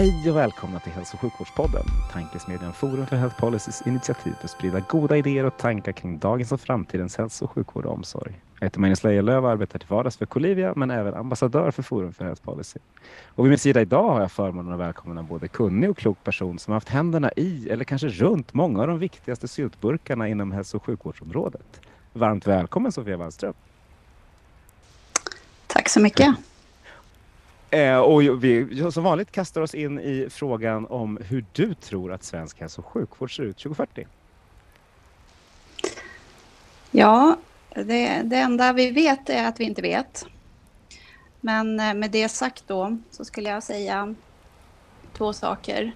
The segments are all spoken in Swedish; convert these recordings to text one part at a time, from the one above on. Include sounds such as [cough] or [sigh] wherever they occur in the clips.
Hej och välkomna till Hälso och sjukvårdspodden, tankesmedjan Forum för Health Policys initiativ för att sprida goda idéer och tankar kring dagens och framtidens hälso och sjukvård och omsorg. Jag heter Magnus Lejelöw och arbetar till vardags för Colivia men även ambassadör för Forum för Health Policy. Och vid min sida idag har jag förmånen att välkomna en både kunnig och klok person som haft händerna i, eller kanske runt, många av de viktigaste syltburkarna inom hälso och sjukvårdsområdet. Varmt välkommen Sofia Wallström. Tack så mycket. Eh, och vi som vanligt kastar oss in i frågan om hur du tror att svensk hälso och sjukvård ser ut 2040. Ja, det, det enda vi vet är att vi inte vet. Men eh, med det sagt då så skulle jag säga två saker.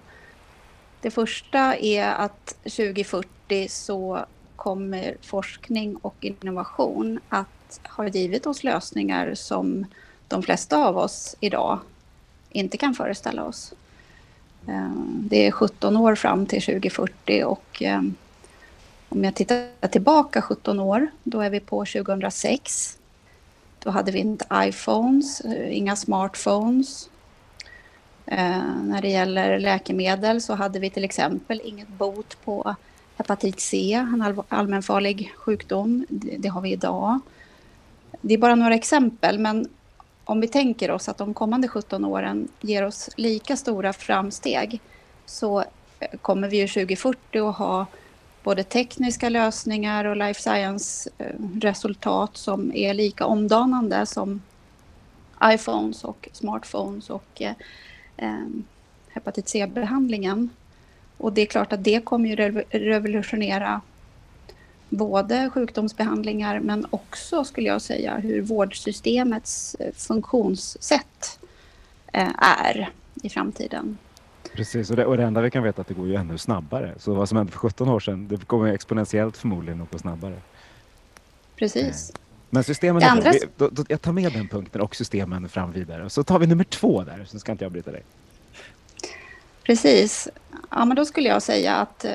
Det första är att 2040 så kommer forskning och innovation att ha givit oss lösningar som de flesta av oss idag inte kan föreställa oss. Ehm, det är 17 år fram till 2040 och ehm, om jag tittar tillbaka 17 år, då är vi på 2006. Då hade vi inte iPhones, eh, inga smartphones. Ehm, när det gäller läkemedel så hade vi till exempel inget bot på hepatit C, en allmänfarlig sjukdom. Det har vi idag. Det är bara några exempel, men om vi tänker oss att de kommande 17 åren ger oss lika stora framsteg så eh, kommer vi ju 2040 att ha både tekniska lösningar och life science-resultat eh, som är lika omdanande som iPhones och smartphones och eh, eh hepatit C-behandlingen. Och det är klart att det kommer ju revolutionera både sjukdomsbehandlingar men också skulle jag säga hur vårdsystemets eh, funktionssätt eh, är i framtiden. Precis, och det, och det enda vi kan veta är att det går ju ännu snabbare. Så vad som hände för 17 år sedan, det kommer exponentiellt förmodligen att gå snabbare. Precis. Eh, men systemen, andra... då, då, jag tar med den punkten och systemen fram vidare. Så tar vi nummer två där, så ska inte jag bryta dig. Precis. Ja, men då skulle jag säga att eh,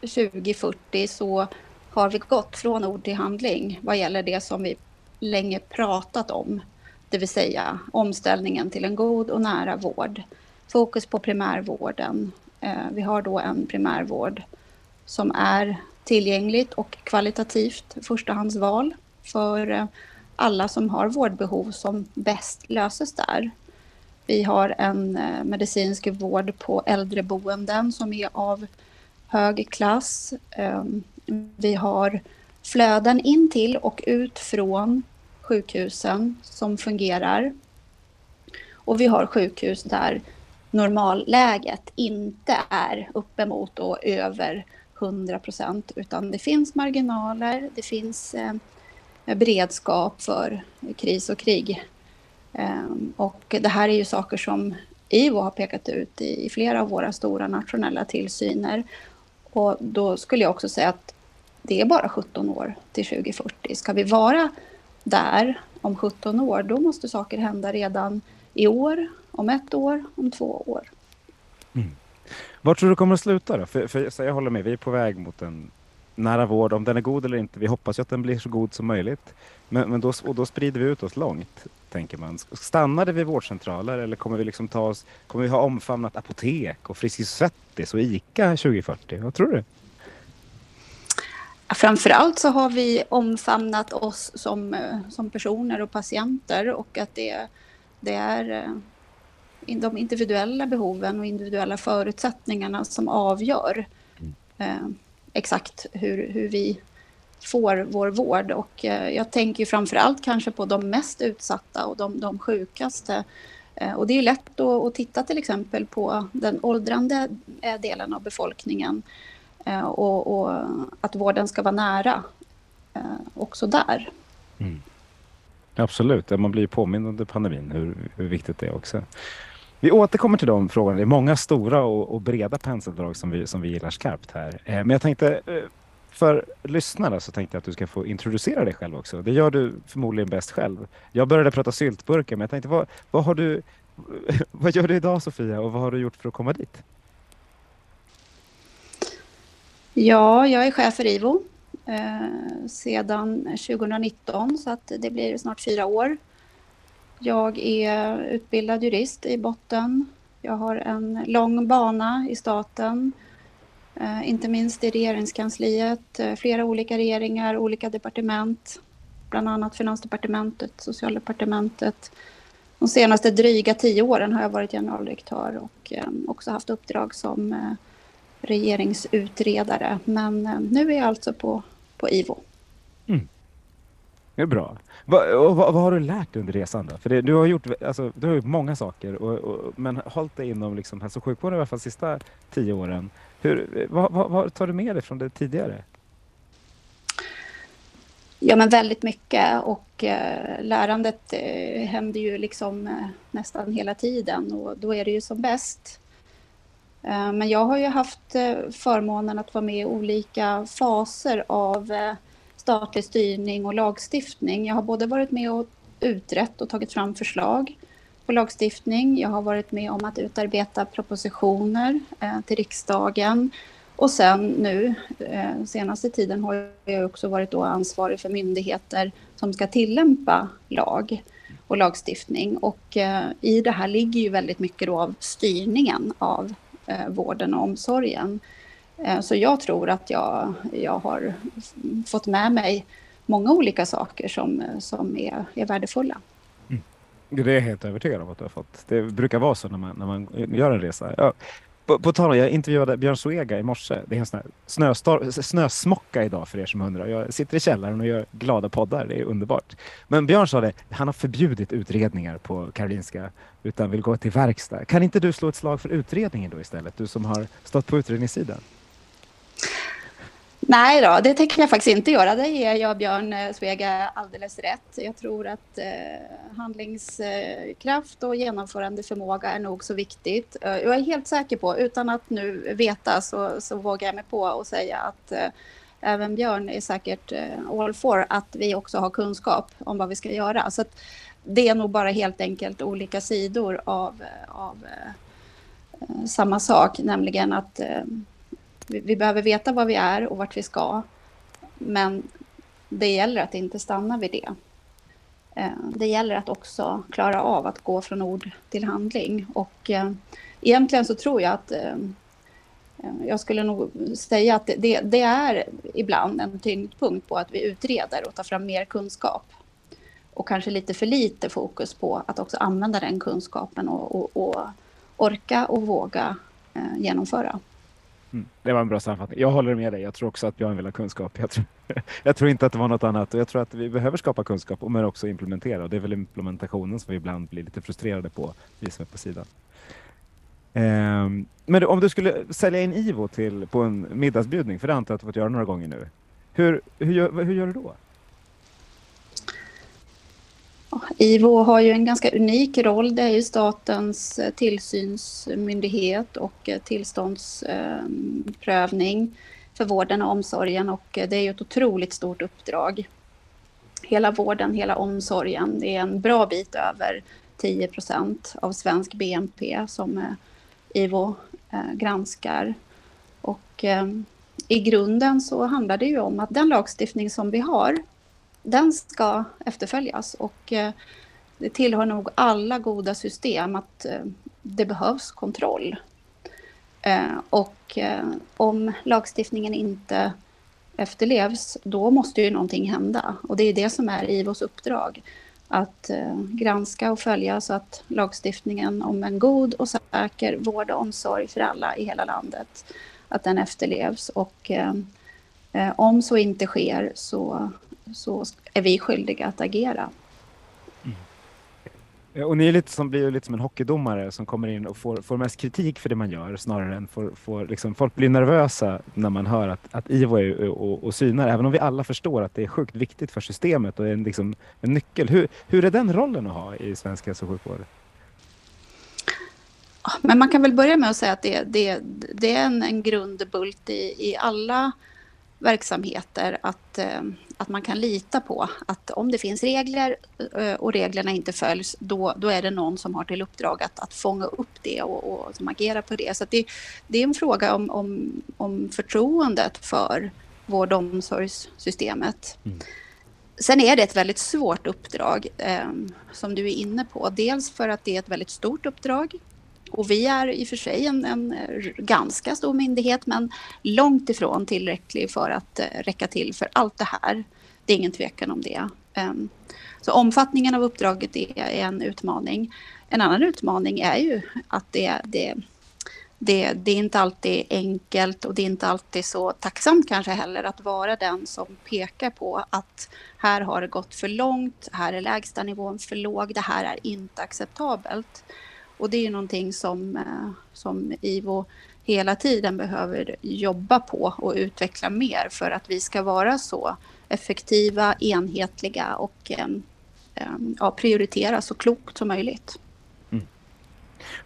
2040 så har vi gått från ord till handling vad gäller det som vi länge pratat om, det vill säga omställningen till en god och nära vård. Fokus på primärvården. Eh, vi har då en primärvård som är tillgängligt och kvalitativt förstahandsval för eh, alla som har vårdbehov som bäst löses där. Vi har en eh, medicinsk vård på äldreboenden som är av hög klass. Ehm, vi har flöden in till och ut från sjukhusen som fungerar. Och vi har sjukhus där normalläget inte är uppemot och över 100 procent utan det finns marginaler, det finns eh, beredskap för kris och krig. Eh, och det här är ju saker som IVO har pekat ut i, i flera av våra stora nationella tillsyner. Och då skulle jag också säga att det är bara 17 år till 2040. Ska vi vara där om 17 år, då måste saker hända redan i år, om ett år, om två år. Mm. Var tror du kommer att sluta då? För, för, jag håller med, vi är på väg mot en nära vård. Om den är god eller inte, vi hoppas ju att den blir så god som möjligt. Men, men då, och då sprider vi ut oss långt, tänker man. Stannar det vid vårdcentraler eller kommer vi liksom ta oss, kommer vi ha omfamnat apotek och Friskis Svettis och ICA 2040? Vad tror du? Framförallt så har vi omfamnat oss som, eh, som personer och patienter och att det, det är eh, de individuella behoven och individuella förutsättningarna som avgör mm. eh, exakt hur, hur vi får vår vård. Och eh, jag tänker framför allt kanske på de mest utsatta och de, de sjukaste. Eh, och det är lätt att, titta till exempel på den åldrande eh, delen av befolkningen och, och, att vården ska vara nära också där. Mm. Absolut, man blir påmind under pandemin hur, hur viktigt det är också. Vi återkommer till de frågorna. Det är många stora och, och breda penseldrag som vi, som vi gillar skarpt här. Men jag tänkte för lyssnarna så tänkte jag att du ska få introducera dig själv också. Det gör du förmodligen bäst själv. Jag började prata syltburkar men jag tänkte vad, vad har du [laughs] vad gör du idag Sofia och vad har du gjort för att komma dit? Ja, jag är chef för IVO eh, sedan 2019 så att det blir snart fyra år. Jag är utbildad jurist i botten. Jag har en lång bana i staten, Eh, inte minst i regeringskansliet, eh, flera olika regeringar, olika departement, bland annat Finansdepartementet, Socialdepartementet. De senaste dryga tio åren har jag varit generaldirektör och eh, också haft uppdrag som regeringsutredare. Men nu är jag alltså på, på IVO. Mm. Det är bra. Va, och vad, vad, har du lärt dig under resan då? För det, du har gjort alltså, du har gjort många saker, och, och, men hållit dig inom liksom hälso och sjukvården i alla fall de sista tio åren. Hur, vad, vad, vad tar du med dig från det tidigare? Ja, men väldigt mycket och eh, lärandet eh, händer ju liksom eh, nästan hela tiden och då är det ju som bäst. Eh, men jag har ju haft eh, förmånen att vara med i olika faser av eh, statlig styrning och lagstiftning. Jag har både varit med och utrett och tagit fram förslag på lagstiftning. Jag har varit med om att utarbeta propositioner eh, till riksdagen. Och sen nu, eh, senaste tiden, har jag också varit då ansvarig för myndigheter som ska tillämpa lag och lagstiftning. Och eh, i det här ligger ju väldigt mycket då av styrningen av eh, vården och omsorgen. Eh, så jag tror att jag, jag har fått med mig många olika saker som, som är, är värdefulla. Det är jag helt övertygad om att du har fått. Det brukar vara så när man, när man gör en resa. Ja. På, på tal om, jag intervjuade Björn Suega i morse. Det är en sån här snöstor, snösmocka idag för er som undrar. Jag sitter i källaren och gör glada poddar. Det är underbart. Men Björn sa det, han har förbjudit utredningar på Karolinska utan vill gå till verkstad. Kan inte du slå ett slag för utredningen då istället? Du som har stått på utredningssidan. Nej då, det tänker jag faktiskt inte göra. Det ger jag Björn eh, Svega alldeles rätt. Jag tror att eh, handlingskraft och genomförandeförmåga är nog så viktigt. Eh, jag är helt säker på, utan att nu veta, så, så vågar jag mig på att säga att eh, även Björn är säkert eh, all for att vi också har kunskap om vad vi ska göra. Så det är nog bara helt enkelt olika sidor av, av eh, eh samma sak, nämligen att vi, vi behöver veta vad vi är och vart vi ska. Men det gäller att inte stanna vid det. Eh, det gäller att också klara av att gå från ord till handling. Och eh, egentligen så tror jag att eh, jag skulle nog säga att det, det, är ibland en tyngdpunkt på att vi utreder och tar fram mer kunskap. Och kanske lite för lite fokus på att också använda den kunskapen och, och, och orka och våga genomföra. Mm, det var en bra sammanfattning. Jag håller med dig. Jag tror också att Björn vill ha kunskap. Jag tror, [laughs] jag tror inte att det var något annat. Och jag tror att vi behöver skapa kunskap men också implementera. Och det är väl implementationen som vi ibland blir lite frustrerade på, vi som är på sidan. Um, men om du skulle sälja in IVO till, på en middagsbjudning, för det antar jag att du fått göra några gånger nu. Hur, hur, hur gör du då? IVO har ju en ganska unik roll. Det är ju statens eh, tillsynsmyndighet och eh, tillståndsprövning eh, för vården och omsorgen och det är ju ett otroligt stort uppdrag. Hela vården, hela omsorgen, det är en bra bit över 10 procent av svensk BNP som IVO granskar. Och i grunden så handlar det ju om att den lagstiftning som vi har den ska efterföljas och eh, det tillhör nog alla goda system att eh, det behövs kontroll. Eh, och om lagstiftningen inte efterlevs, då måste ju någonting hända. Och det är det som är IVOs uppdrag. Att granska och följa så att lagstiftningen om en god och säker vård och omsorg för alla i hela landet, att den efterlevs. Och om så inte sker så så är vi skyldiga att agera. Mm. Och ni är lite som, blir lite som en hockeydomare som kommer in och får, får mest kritik för det man gör snarare än får, får liksom, folk blir nervösa när man hör att, att IVO är och, och synar, även om vi alla förstår att det är sjukt viktigt för systemet och är en, liksom, en nyckel. Hur, hur är den rollen att ha i svensk hälso och sjukvård? Men man kan väl börja med att säga att det, det, det är en, en grundbult i, i alla verksamheter att, eh, att man kan lita på att om det finns regler eh, och reglerna inte följs, då, då är det någon som har till uppdrag att, att fånga upp det och, och som agerar på det. Så det, det är en fråga om, om, om förtroendet för vård och omsorgssystemet. Mm. Sen är det ett väldigt svårt uppdrag eh, som du är inne på. Dels för att det är ett väldigt stort uppdrag och vi är i och för sig en, en eh, ganska stor myndighet men långt ifrån tillräcklig för att eh, räcka till för allt det här. Det är ingen tvekan om det. Ehm, så omfattningen av uppdraget är, är, en utmaning. En annan utmaning är ju att det, det, det, det är inte alltid enkelt och det är inte alltid så tacksamt kanske heller att vara den som pekar på att här har det gått för långt, här är lägsta nivån för låg, det här är inte acceptabelt. Och det är någonting som, eh, som IVO hela tiden behöver jobba på och utveckla mer för att vi ska vara så effektiva, enhetliga och eh, eh, ja, prioritera så klokt som möjligt. Mm.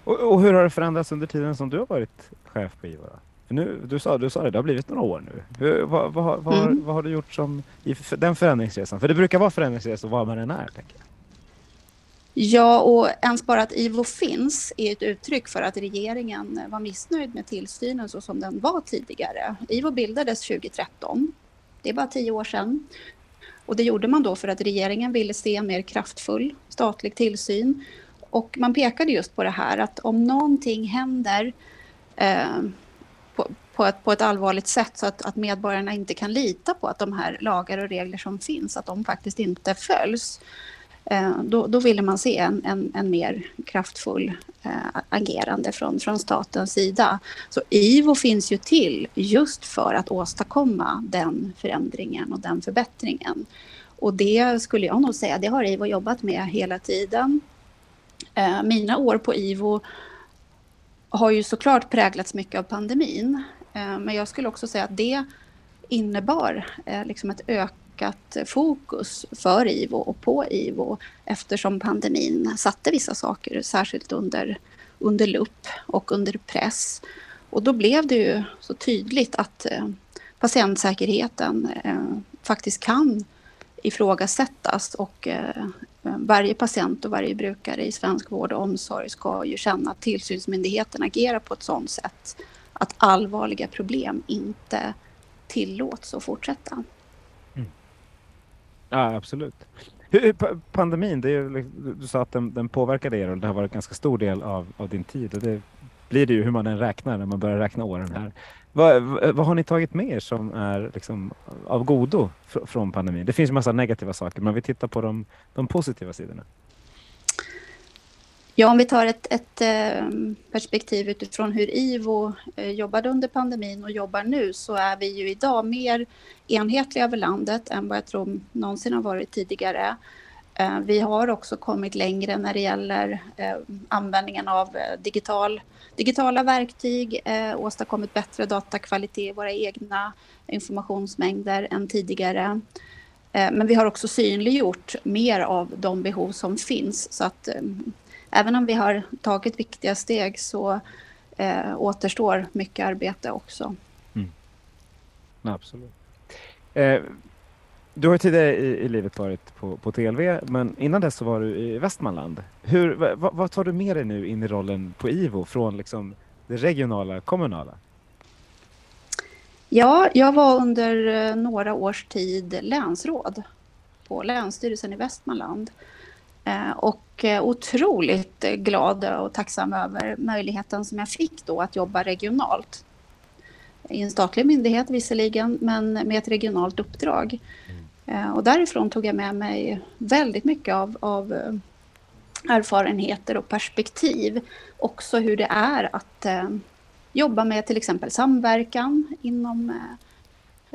Och, och, hur har det förändrats under tiden som du har varit chef på IVO? Nu, du, sa, du sa det, det har blivit några år nu. Hur, vad, vad, vad, mm. vad, har du gjort som i den förändringsresan? För det brukar vara förändringsresor var man än är. Tänker jag. Ja, och ens bara att IVO finns är ett uttryck för att regeringen var missnöjd med tillsynen så som den var tidigare. IVO bildades 2013. Det är bara tio år sedan. Och det gjorde man då för att regeringen ville se en mer kraftfull statlig tillsyn. Och man pekade just på det här att om någonting händer eh, på, på, ett, på ett allvarligt sätt så att, att medborgarna inte kan lita på att de här lagar och regler som finns, att de faktiskt inte följs Eh, då, då ville man se en, en, en mer kraftfull eh, agerande från, från statens sida. Så IVO finns ju till just för att åstadkomma den förändringen och den förbättringen. Och det skulle jag nog säga, det har IVO jobbat med hela tiden. Eh, mina år på IVO har ju såklart präglats mycket av pandemin. Men jag skulle också säga att det innebar liksom ett ökat ökat fokus för IVO och på IVO eftersom pandemin satte vissa saker särskilt under, under lupp och under press. Och då blev det ju så tydligt att eh, patientsäkerheten eh, faktiskt kan ifrågasättas och eh, varje patient och varje brukare i svensk vård och omsorg ska ju känna att tillsynsmyndigheten agerar på ett sådant sätt att allvarliga problem inte tillåts att fortsätta. Ja, absolut. Hur, pandemin, det är, liksom, du sa att den, den påverkade er och det har varit en ganska stor del av, av din tid. Och det blir det ju hur man än räknar när man börjar räkna åren här. Vad, vad har ni tagit med er som är liksom av godo från pandemin? Det finns en massa negativa saker, men vi tittar på de, de positiva sidorna. Ja, om vi tar ett, ett eh, perspektiv utifrån hur IVO eh, jobbade under pandemin och jobbar nu så är vi ju idag mer enhetliga över landet än vad jag tror någonsin har varit tidigare. Eh, vi har också kommit längre när det gäller användningen av digital, digitala verktyg, åstadkommit bättre datakvalitet i våra egna informationsmängder än tidigare. Men vi har också synliggjort mer av de behov som finns så att även om vi har tagit viktiga steg så eh, återstår mycket arbete också. Mm. Absolut. Eh, du har tidigare i, i, livet varit på, på TLV, men innan dess så var du i Västmanland. Hur, vad, vad tar du med dig nu in i rollen på IVO från liksom det regionala, kommunala? Ja, jag var under eh, några års tid länsråd på Länsstyrelsen i Västmanland. Eh, och eh, otroligt glad och tacksam över möjligheten som jag fick då att jobba regionalt. I en statlig myndighet visserligen, men med ett regionalt uppdrag. Eh, och därifrån tog jag med mig väldigt mycket av, av erfarenheter och perspektiv. Också hur det är att eh, jobba med till exempel samverkan inom Eh,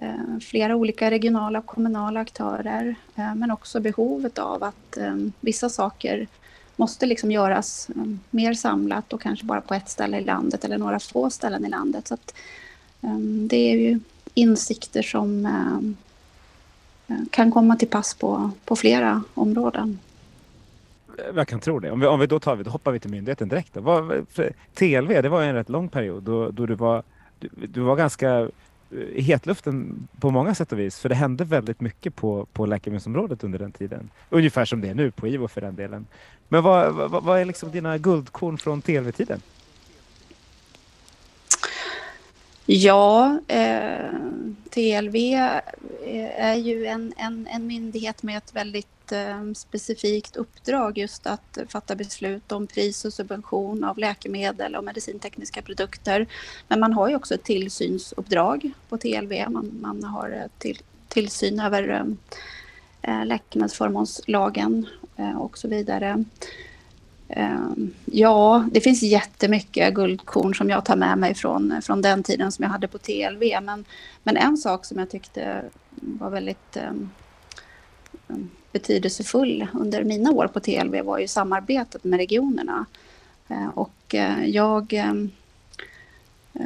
Eh, flera olika regionala och kommunala aktörer, eh, men också behovet av att eh, vissa saker måste liksom göras mer samlat och kanske bara på ett ställe i landet eller några få ställen i landet. Så att, det är ju insikter som kan komma till pass på, på flera områden. Jag kan tro det. Om vi, om vi då, tar, då hoppar vi till myndigheten direkt. Då. Vad, TLV, det var en rätt lång period då, då du, var, du, du var ganska Eh, hetluften på många sätt och vis. För det hände väldigt mycket på, på läkemedelsområdet under den tiden. Ungefär som det är nu på IVO för den delen. Men vad, vad, vad är liksom dina guldkorn från TV-tiden? Ja, eh, TLV eh, är ju en, en, en myndighet med ett väldigt eh, specifikt uppdrag just att fatta beslut om pris och subvention av läkemedel och medicintekniska produkter. Men man har ju också ett tillsynsuppdrag på TLV. Man, man har till, tillsyn över eh, eh, läkemedelsförmånslagen eh, och så vidare. Ehm, ja, det finns jättemycket guldkorn som jag tar med mig från, från den tiden som jag hade på TLV. Men, men en sak som jag tyckte var väldigt ehm, ehm, betydelsefull under mina år på TLV var ju samarbetet med regionerna. Och eh, jag eh,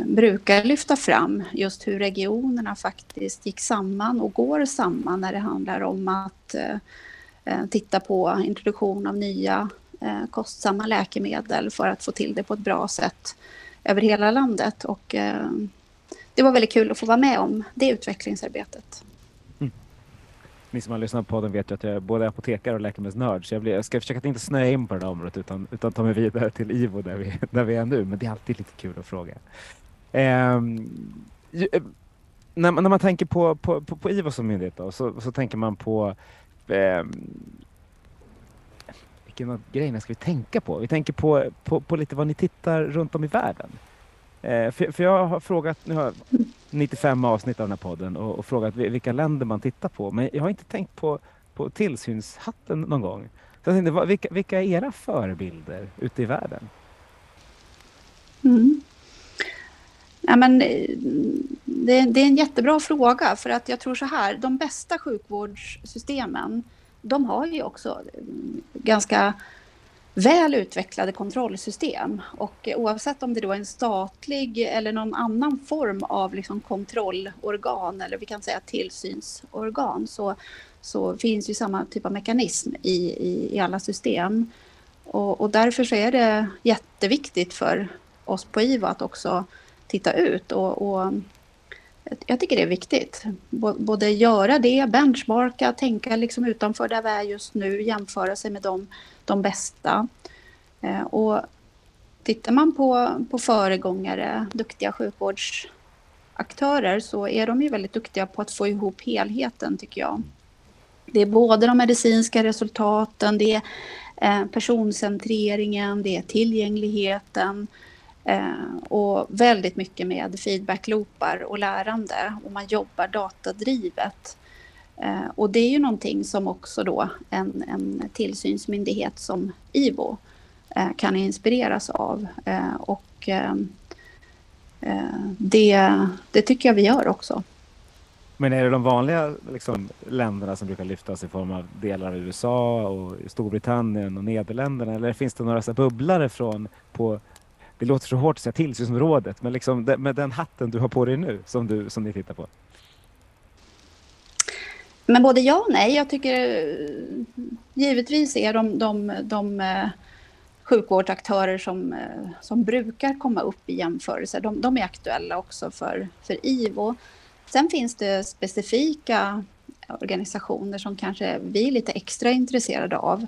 brukar lyfta fram just hur regionerna faktiskt gick samman och går samman när det handlar om att eh, titta på introduktion av nya Eh, kostsamma läkemedel för att få till det på ett bra sätt över hela landet. Och, eh, det var väldigt kul att få vara med om det utvecklingsarbetet. Mm. Ni som har lyssnat på podden vet ju att jag är både apotekare och läkemedelsnörd så jag, blir, jag ska försöka att inte snöa in på det här området utan, utan ta mig vidare till IVO där vi, där vi är nu. Men det är alltid lite kul att fråga. Ehm, eh, när, när man tänker på, på, på, på IVO som myndighet då, så, så tänker man på eh, vilken av grejerna ska vi tänka på? Vi tänker på, på, på lite vad ni tittar runt om i världen. Eh, för, för, jag har frågat, nu har 95 avsnitt av den här podden och, och, frågat vilka länder man tittar på. Men jag har inte tänkt på, på tillsynshatten någon gång. Så jag tänkte, vilka, vilka är era förebilder ute i världen? Mm. Ja, men, eh, det, det, är en jättebra fråga för att jag tror så här, de bästa sjukvårdssystemen de har ju också mm, ganska väl utvecklade kontrollsystem. Och oavsett om det då är en statlig eller någon annan form av liksom kontrollorgan eller vi kan säga tillsynsorgan så, så finns ju samma typ av mekanism i, i, i alla system. Och, och, därför så är det jätteviktigt för oss på IVA att också titta ut och, och jag tycker det är viktigt. Både göra det, benchmarka, tänka liksom utanför där vi är just nu, jämföra sig med de, de bästa. Eh, och tittar man på, på föregångare, duktiga sjukvårdsaktörer, så är de ju väldigt duktiga på att få ihop helheten, tycker jag. Det är både de medicinska resultaten, det är eh, personcentreringen, det är tillgängligheten, Eh, Eh, och väldigt mycket med feedbackloopar och lärande och man jobbar datadrivet. Eh, och det är ju någonting som också då en, en tillsynsmyndighet som IVO eh, kan inspireras av. Eh, och eh, eh det, det tycker jag vi gör också. Men är det de vanliga liksom, länderna som brukar lyftas i form av delar av USA och Storbritannien och Nederländerna eller finns det några så bubblare från på det låter så hårt att säga tillsynsområdet, men liksom med den hatten du har på dig nu som, du, som ni tittar på? Men både ja och nej. Jag tycker givetvis är de, de, de eh, sjukvårdsaktörer som, eh, som brukar komma upp i jämförelser, de, de är aktuella också för, för IVO. Sen finns det specifika organisationer som kanske vi är lite extra intresserade av.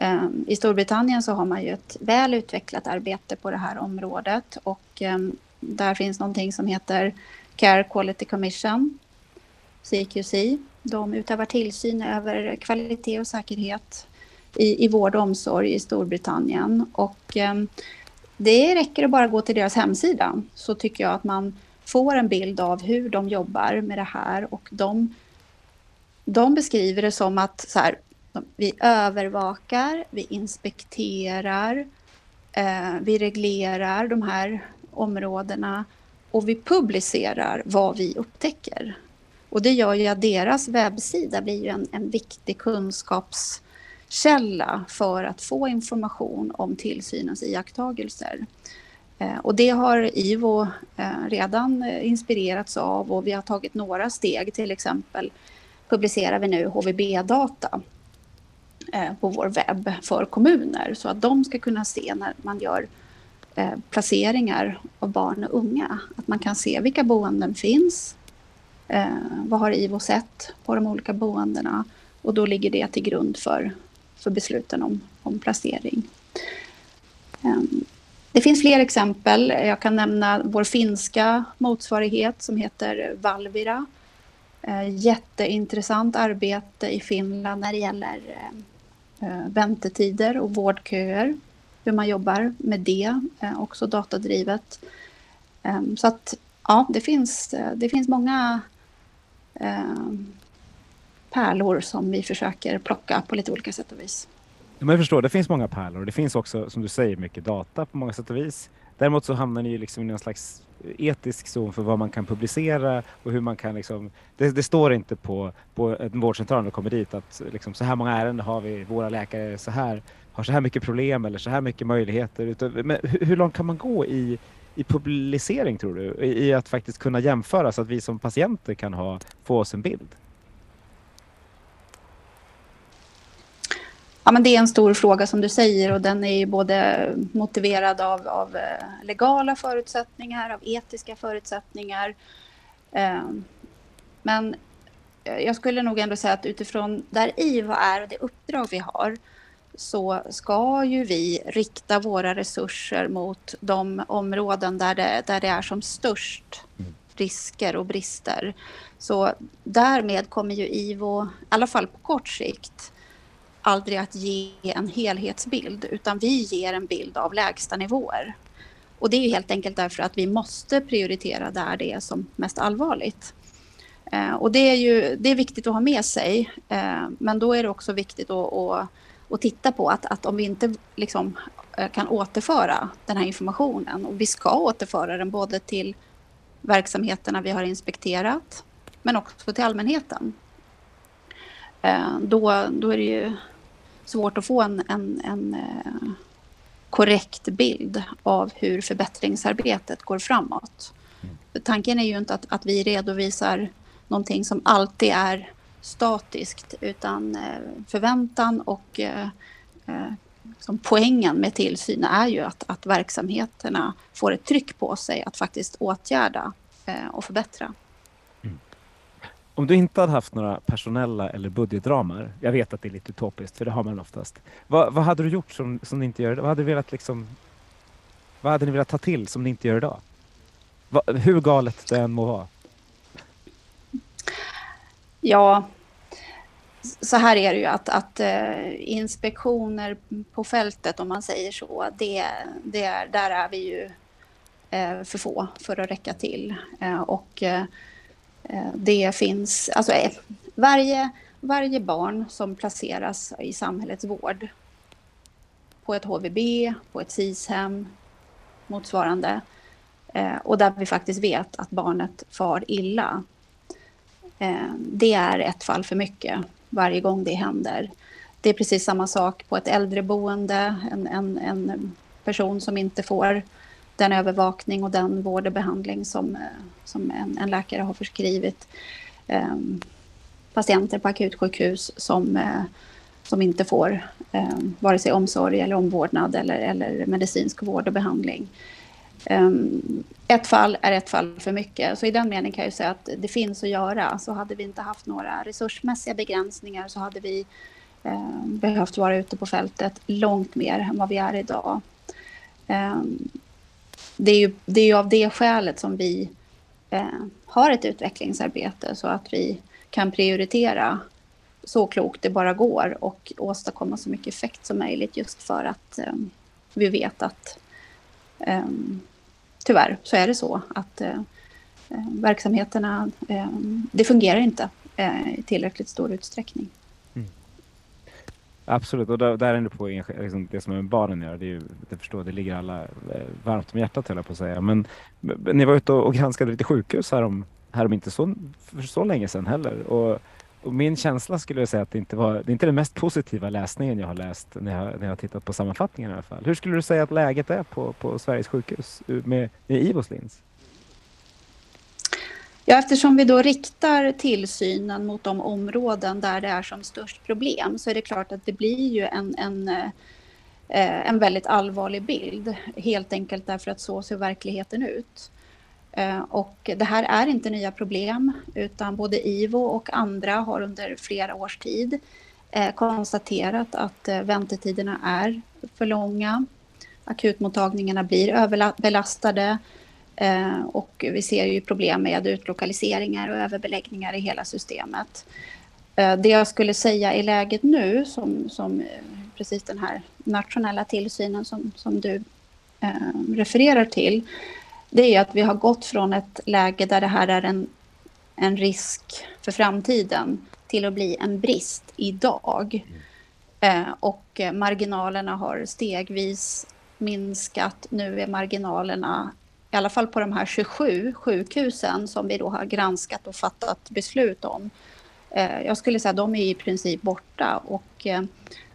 Ehm, I Storbritannien så har man ju ett väl utvecklat arbete på det här området och ehm, där finns någonting som heter Care Quality Commission, CQC. De utövar tillsyn över kvalitet och säkerhet i, i vård och omsorg i Storbritannien. Och ehm, det räcker att bara gå till deras hemsida så tycker jag att man får en bild av hur de jobbar med det här och de, de beskriver det som att så här, vi övervakar, vi inspekterar, eh, vi reglerar de här områdena och vi publicerar vad vi upptäcker. Och det gör ju att deras webbsida blir ju en, en viktig kunskapskälla för att få information om tillsynens iakttagelser. Eh, och det har IVO eh, redan eh, inspirerats av och vi har tagit några steg. Till exempel publicerar vi nu HVB-data Eh, på vår webb för kommuner så att de ska kunna se när man gör eh, placeringar av barn och unga. Att man kan se vilka boenden finns, eh, vad har IVO sett på de olika boendena och då ligger det till grund för, för besluten om, om placering. Ehm, det finns fler exempel. Jag kan nämna vår finska motsvarighet som heter Valvira. Jätteintressant arbete i Finland när det gäller Eh, väntetider och vårdköer. Hur man jobbar med det, eh, också datadrivet. Ehm, så att ja, det finns, eh, det finns många ehm, pärlor som vi försöker plocka på lite olika sätt och vis. Men jag förstår, det finns många pärlor. och Det finns också, som du säger, mycket data på många sätt och vis. Däremot så hamnar ni ju liksom i någon slags etisk zon för vad man kan publicera och hur man kan liksom, det, det står inte på, på en vårdcentral när du kommer dit att liksom, så här många ärenden har vi, våra läkare så här, har så här mycket problem eller så här mycket möjligheter. Men hur, hur långt kan man gå i, i publicering tror du? I, I, att faktiskt kunna jämföra så att vi som patienter kan ha, få oss en bild? Ja, men det är en stor fråga som du säger och den är både motiverad av, av eh, legala förutsättningar, av etiska förutsättningar. Ehm, men jag skulle nog ändå säga att utifrån där IVA är och det uppdrag vi har så ska ju vi rikta våra resurser mot de områden där det, där det är som störst mm. risker och brister. Så därmed kommer ju IVO, i alla fall på kort sikt, aldrig att ge en helhetsbild utan vi ger en bild av lägsta nivåer. Och det är helt enkelt därför att vi måste prioritera där det är som mest allvarligt. Eh, och det är ju det är viktigt att ha med sig, eh, men då är det också viktigt att, att, att titta på att, att om vi inte liksom, eh, kan återföra den här informationen, och vi ska återföra den både till verksamheterna vi har inspekterat, men också till allmänheten. Eh, då, då är det ju svårt att få en, en, en eh, korrekt bild av hur förbättringsarbetet går framåt. Mm. Tanken är ju inte att, att vi redovisar någonting som alltid är statiskt utan eh, förväntan och som poängen med tillsyn är ju att, att verksamheterna får ett tryck på sig att faktiskt åtgärda och förbättra. Om du inte hade haft några personella eller budgetramar, jag vet att det är lite utopiskt för det har man oftast. Vad, vad hade du gjort som, som ni inte gör? Vad hade, du velat liksom, vad hade ni velat ta till som ni inte gör idag? Va, hur galet det än må vara. Ja, så här är det ju att, att uh, inspektioner på fältet om man säger så, det, det är, där är vi ju uh, för få för att räcka till. Uh, och Eh, det finns, alltså eh, varje, varje barn som placeras i samhällets vård på ett HVB, på ett SIS-hem, motsvarande, eh, och där vi faktiskt vet att barnet far illa. Det är ett fall för mycket varje gång det händer. Det är precis samma sak på ett äldreboende, en, en, en person som inte får den övervakning och den vård och behandling som, eh, som en, en läkare har förskrivit. Eh, patienter på akutsjukhus som, eh, som inte får eh, vare sig omsorg eller omvårdnad eller, eller medicinsk vård och behandling. Ehm, ett fall är ett fall för mycket. Så i den meningen kan jag säga att det finns att göra. Så hade vi inte haft några resursmässiga begränsningar så hade vi ehm, behövt vara ute på fältet långt mer än vad vi är idag. Ehm, det är ju det är av det skälet som vi eh, har ett utvecklingsarbete så att vi kan prioritera så klokt det bara går och åstadkomma så mycket effekt som möjligt just för att eh, vi vet att eh, tyvärr så är det så att eh, eh verksamheterna, eh, det fungerar inte eh, i tillräckligt stor utsträckning. Absolut, och där, där är du på liksom, det som barnen gör. Det, är ju, det förstår, det ligger alla eh, varmt om hjärtat höll jag på att säga. Men, men ni var ute och, och granskade lite sjukhus här om, här om inte så, för så länge sedan heller. Och och min känsla skulle jag säga att det inte var det är inte den mest positiva läsningen jag har läst när jag, när jag har tittat på sammanfattningen i alla fall. Hur skulle du säga att läget är på, på Sveriges sjukhus med, med IVOs lins? Ja, eftersom vi då riktar tillsynen mot de områden där det är som störst problem så är det klart att det blir ju en, en, eh, en väldigt allvarlig bild. Helt enkelt därför att så ser verkligheten ut. Eh, och det här är inte nya problem utan både IVO och andra har under flera års tid eh, konstaterat att väntetiderna är för långa. Akutmottagningarna blir överbelastade Eh, och vi ser ju problem med utlokaliseringar och överbeläggningar i hela systemet. Eh, det jag skulle säga i läget nu, som, som eh, precis den här nationella tillsynen som, som du eh, refererar till, det är att vi har gått från ett läge där det här är en, en risk för framtiden till att bli en brist idag. Eh, och marginalerna har stegvis minskat. Nu är marginalerna i alla fall på de här 27 sjukhusen som vi då har granskat och fattat beslut om. Eh, jag skulle säga att de är i princip borta och eh,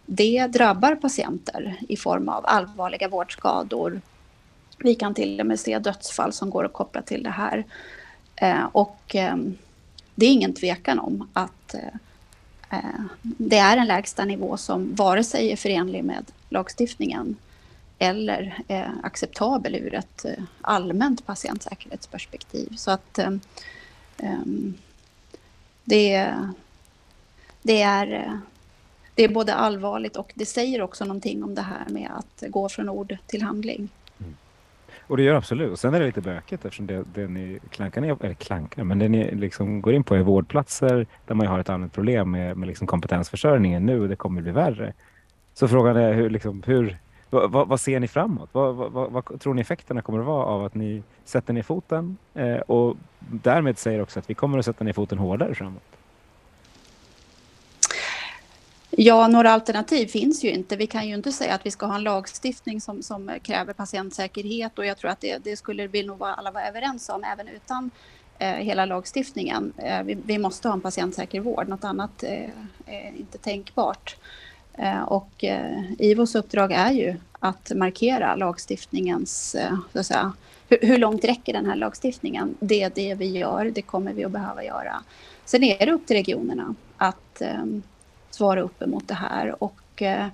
det drabbar patienter i form av allvarliga vårdskador. Vi kan till och med se dödsfall som går att koppla till det här. Eh, och det är ingen tvekan om att det är en lägsta nivå som vare sig är förenlig med lagstiftningen eller eh, acceptabel ur ett eh, allmänt patientsäkerhetsperspektiv. Så att eh, ehm, det, det, är, det är både allvarligt och det säger också någonting om det här med att gå från ord till handling. Mm. Och det gör absolut. Och sen är det lite bökigt eftersom det, det ni klankar ner, eller klankar, men det ni liksom går in på är vårdplatser där man har ett annat problem med, med liksom kompetensförsörjningen nu och det kommer bli värre. Så frågan är hur, liksom, hur, vad, vad, ser ni framåt? Vad, vad, tror ni effekterna kommer att vara av att ni sätter ner foten eh, och därmed säger också att vi kommer att sätta ner foten hårdare framåt? Ja, några alternativ finns ju inte. Vi kan ju inte säga att vi ska ha en lagstiftning som, som kräver patientsäkerhet och jag tror att det, det skulle vi nog alla vara överens om även utan eh, hela lagstiftningen. Eh, vi, vi, måste ha en patientsäker vård, något annat eh, är inte tänkbart. Eh, och eh, IVOs uppdrag är ju att markera lagstiftningens, eh, så att säga, hur, långt räcker den här lagstiftningen? Det är det vi gör, det kommer vi att behöva göra. Sen är det upp till regionerna att ehm, svara upp emot det här och jag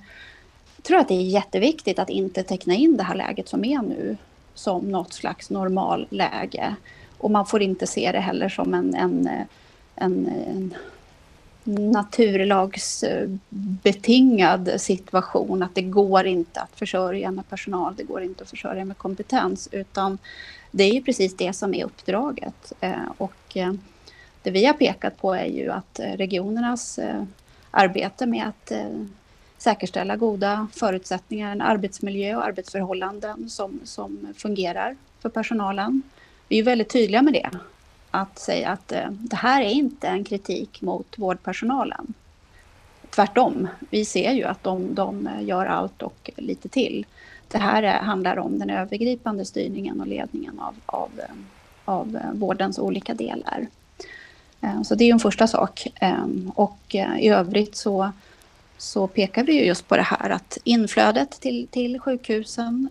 tror att det är jätteviktigt att inte teckna in det här läget som är nu som något slags normalläge. Och man får inte se det heller som en, en, en, en naturlagsbetingad situation att det går inte att försörja med personal, det går inte att försörja med kompetens utan det är ju precis det som är uppdraget. Eh, och eh, det vi har pekat på är ju att eh, regionernas arbete med att säkerställa goda förutsättningar, en arbetsmiljö och arbetsförhållanden som, som fungerar för personalen. Vi är väldigt tydliga med det att säga att eh, det här är inte en kritik mot vårdpersonalen. Tvärtom, vi ser ju att de, de eh, gör allt och lite till. Det här är, handlar om den övergripande styrningen och ledningen av, av, eh, av vårdens olika delar. Eh, så det är en första sak. Eh, och i övrigt så, så pekar vi just på det här att inflödet till, till sjukhusen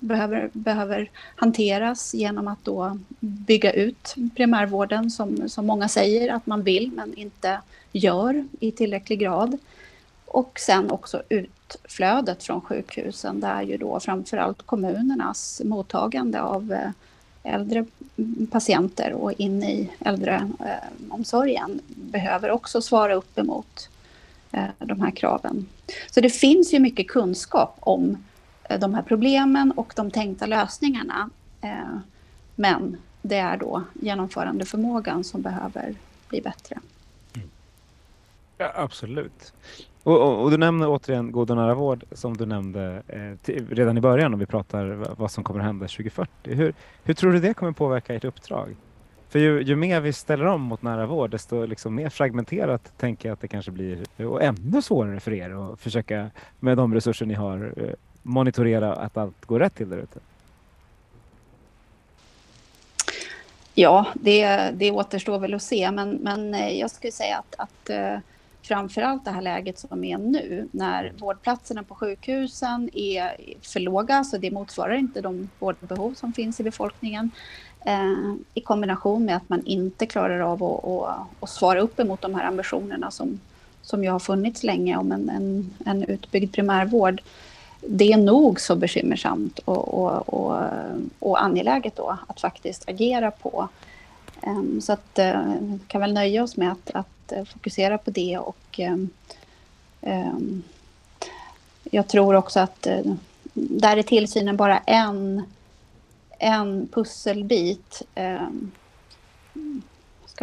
behöver, behöver hanteras genom att då bygga ut primärvården som, som många säger att man vill men inte gör i tillräcklig grad. Och sen också utflödet från sjukhusen där ju då framförallt kommunernas mottagande av eh, äldre patienter och in i äldreomsorgen behöver också svara upp emot eh, de här kraven. Så det finns ju mycket kunskap om de här problemen och de tänkta lösningarna. Eh, men det är då genomförandeförmågan som behöver bli bättre. Mm. Ja, absolut. Och, och, och, du nämner återigen god och nära vård som du nämnde eh, till, redan i början om vi pratar vad som kommer att hända 2040. Hur, hur tror du det kommer påverka ert uppdrag? För ju, ju mer vi ställer om mot nära vård desto liksom mer fragmenterat tänker jag att det kanske blir och ännu svårare för er att försöka med de resurser ni har eh, monitorera att allt går rätt till där ute? Ja, det, det återstår väl att se, men, men eh, jag skulle säga att, att eh, framförallt det här läget som är nu, när vårdplatserna på sjukhusen är för låga, så det motsvarar inte de vårdbehov som finns i befolkningen, eh, i kombination med att man inte klarar av att, att, att svara upp emot de här ambitionerna som, som ju har funnits länge om en, en, en utbyggd primärvård. Det är nog så bekymmersamt och, och, och, och angeläget då att faktiskt agera på. Ehm, så att eh, vi kan väl nöja oss med att, att eh, fokusera på det och um, jag tror också att eh, där är tillsynen bara en, en pusselbit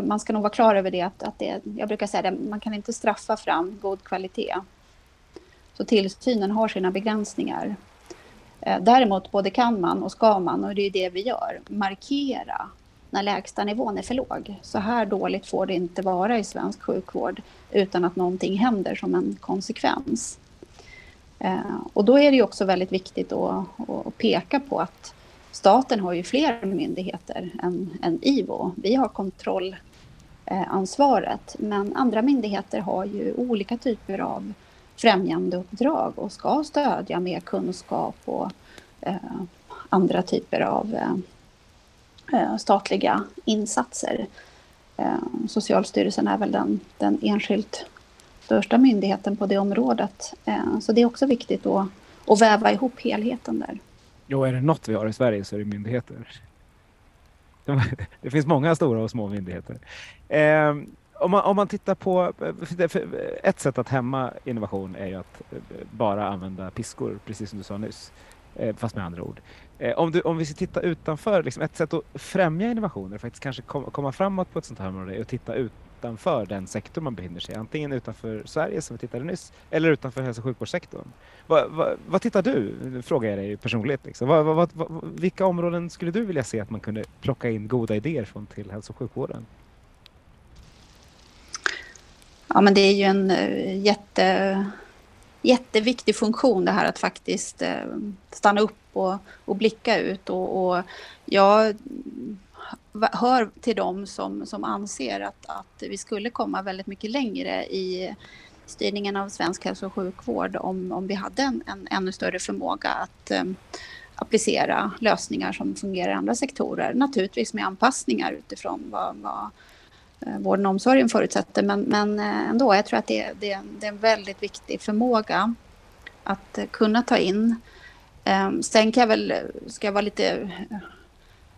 man ska nog vara klar över det att, att det, jag brukar säga det, man kan inte straffa fram god kvalitet. Så tillsynen har sina begränsningar. Eh, däremot både kan man och ska man, och det är det vi gör, markera när lägsta nivån är för låg. Så här dåligt får det inte vara i svensk sjukvård utan att någonting händer som en konsekvens. Eh, och då är det också väldigt viktigt att, att peka på att staten har ju fler myndigheter än, än IVO. Vi har kontrollansvaret, men andra myndigheter har ju olika typer av främjandeuppdrag och ska stödja med kunskap och eh, andra typer av eh, eh, statliga insatser. Eh, Socialstyrelsen är väl den, den enskilt största myndigheten på det området. Eh, så det är också viktigt att, att väva ihop helheten där. Jo, är det något vi har i Sverige så är det myndigheter. [laughs] Det finns många stora och små myndigheter. Eh, om, man, om man tittar på... Ett sätt att hämma innovation är ju att eh, bara använda piskor, precis som du sa nyss. Eh, fast med andra ord. Eh, om, du, om vi ska titta utanför, liksom ett sätt att främja innovationer, faktiskt kanske komma framåt på ett sånt här område, är att titta utanför den sektor man befinner sig i. Antingen utanför Sverige som vi tittade nyss eller utanför hälso och sjukvårdssektorn. Va, va, vad tittar du? Nu frågar jag dig personligt. Liksom. Va, vilka områden skulle du vilja se att man kunde plocka in goda idéer från till hälso och sjukvården? Ja, men det är ju en eh, jätte, jätteviktig funktion det här att faktiskt eh, stanna upp och, och blicka ut. Och, och jag hör till dem som, som anser att, att vi skulle komma väldigt mycket längre i styrningen av svensk hälso och sjukvård om, om vi hade en, en ännu större förmåga att um, applicera lösningar som fungerar i andra sektorer. Naturligtvis med anpassningar utifrån vad, vad Eh, vården och omsorgen förutsätter. Men, men eh, ändå, jag tror att det, det, det är en väldigt viktig förmåga att eh, kunna ta in. Ehm, sen kan jag väl, ska jag vara lite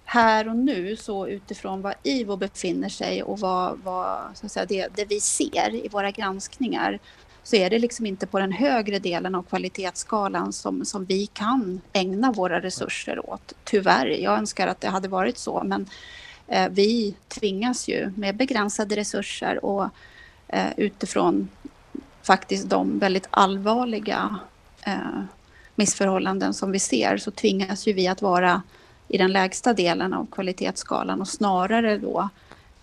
här och nu så utifrån var IVO befinner sig och vad, vad så att säga, det, det vi ser i våra granskningar så är det liksom inte på den högre delen av kvalitetsskalan som, som vi kan ägna våra resurser åt. Tyvärr, jag önskar att det hade varit så, men Eh, vi tvingas ju med begränsade resurser och eh, utifrån faktiskt de väldigt allvarliga eh, missförhållanden som vi ser så tvingas ju vi att vara i den lägsta delen av kvalitetsskalan och snarare då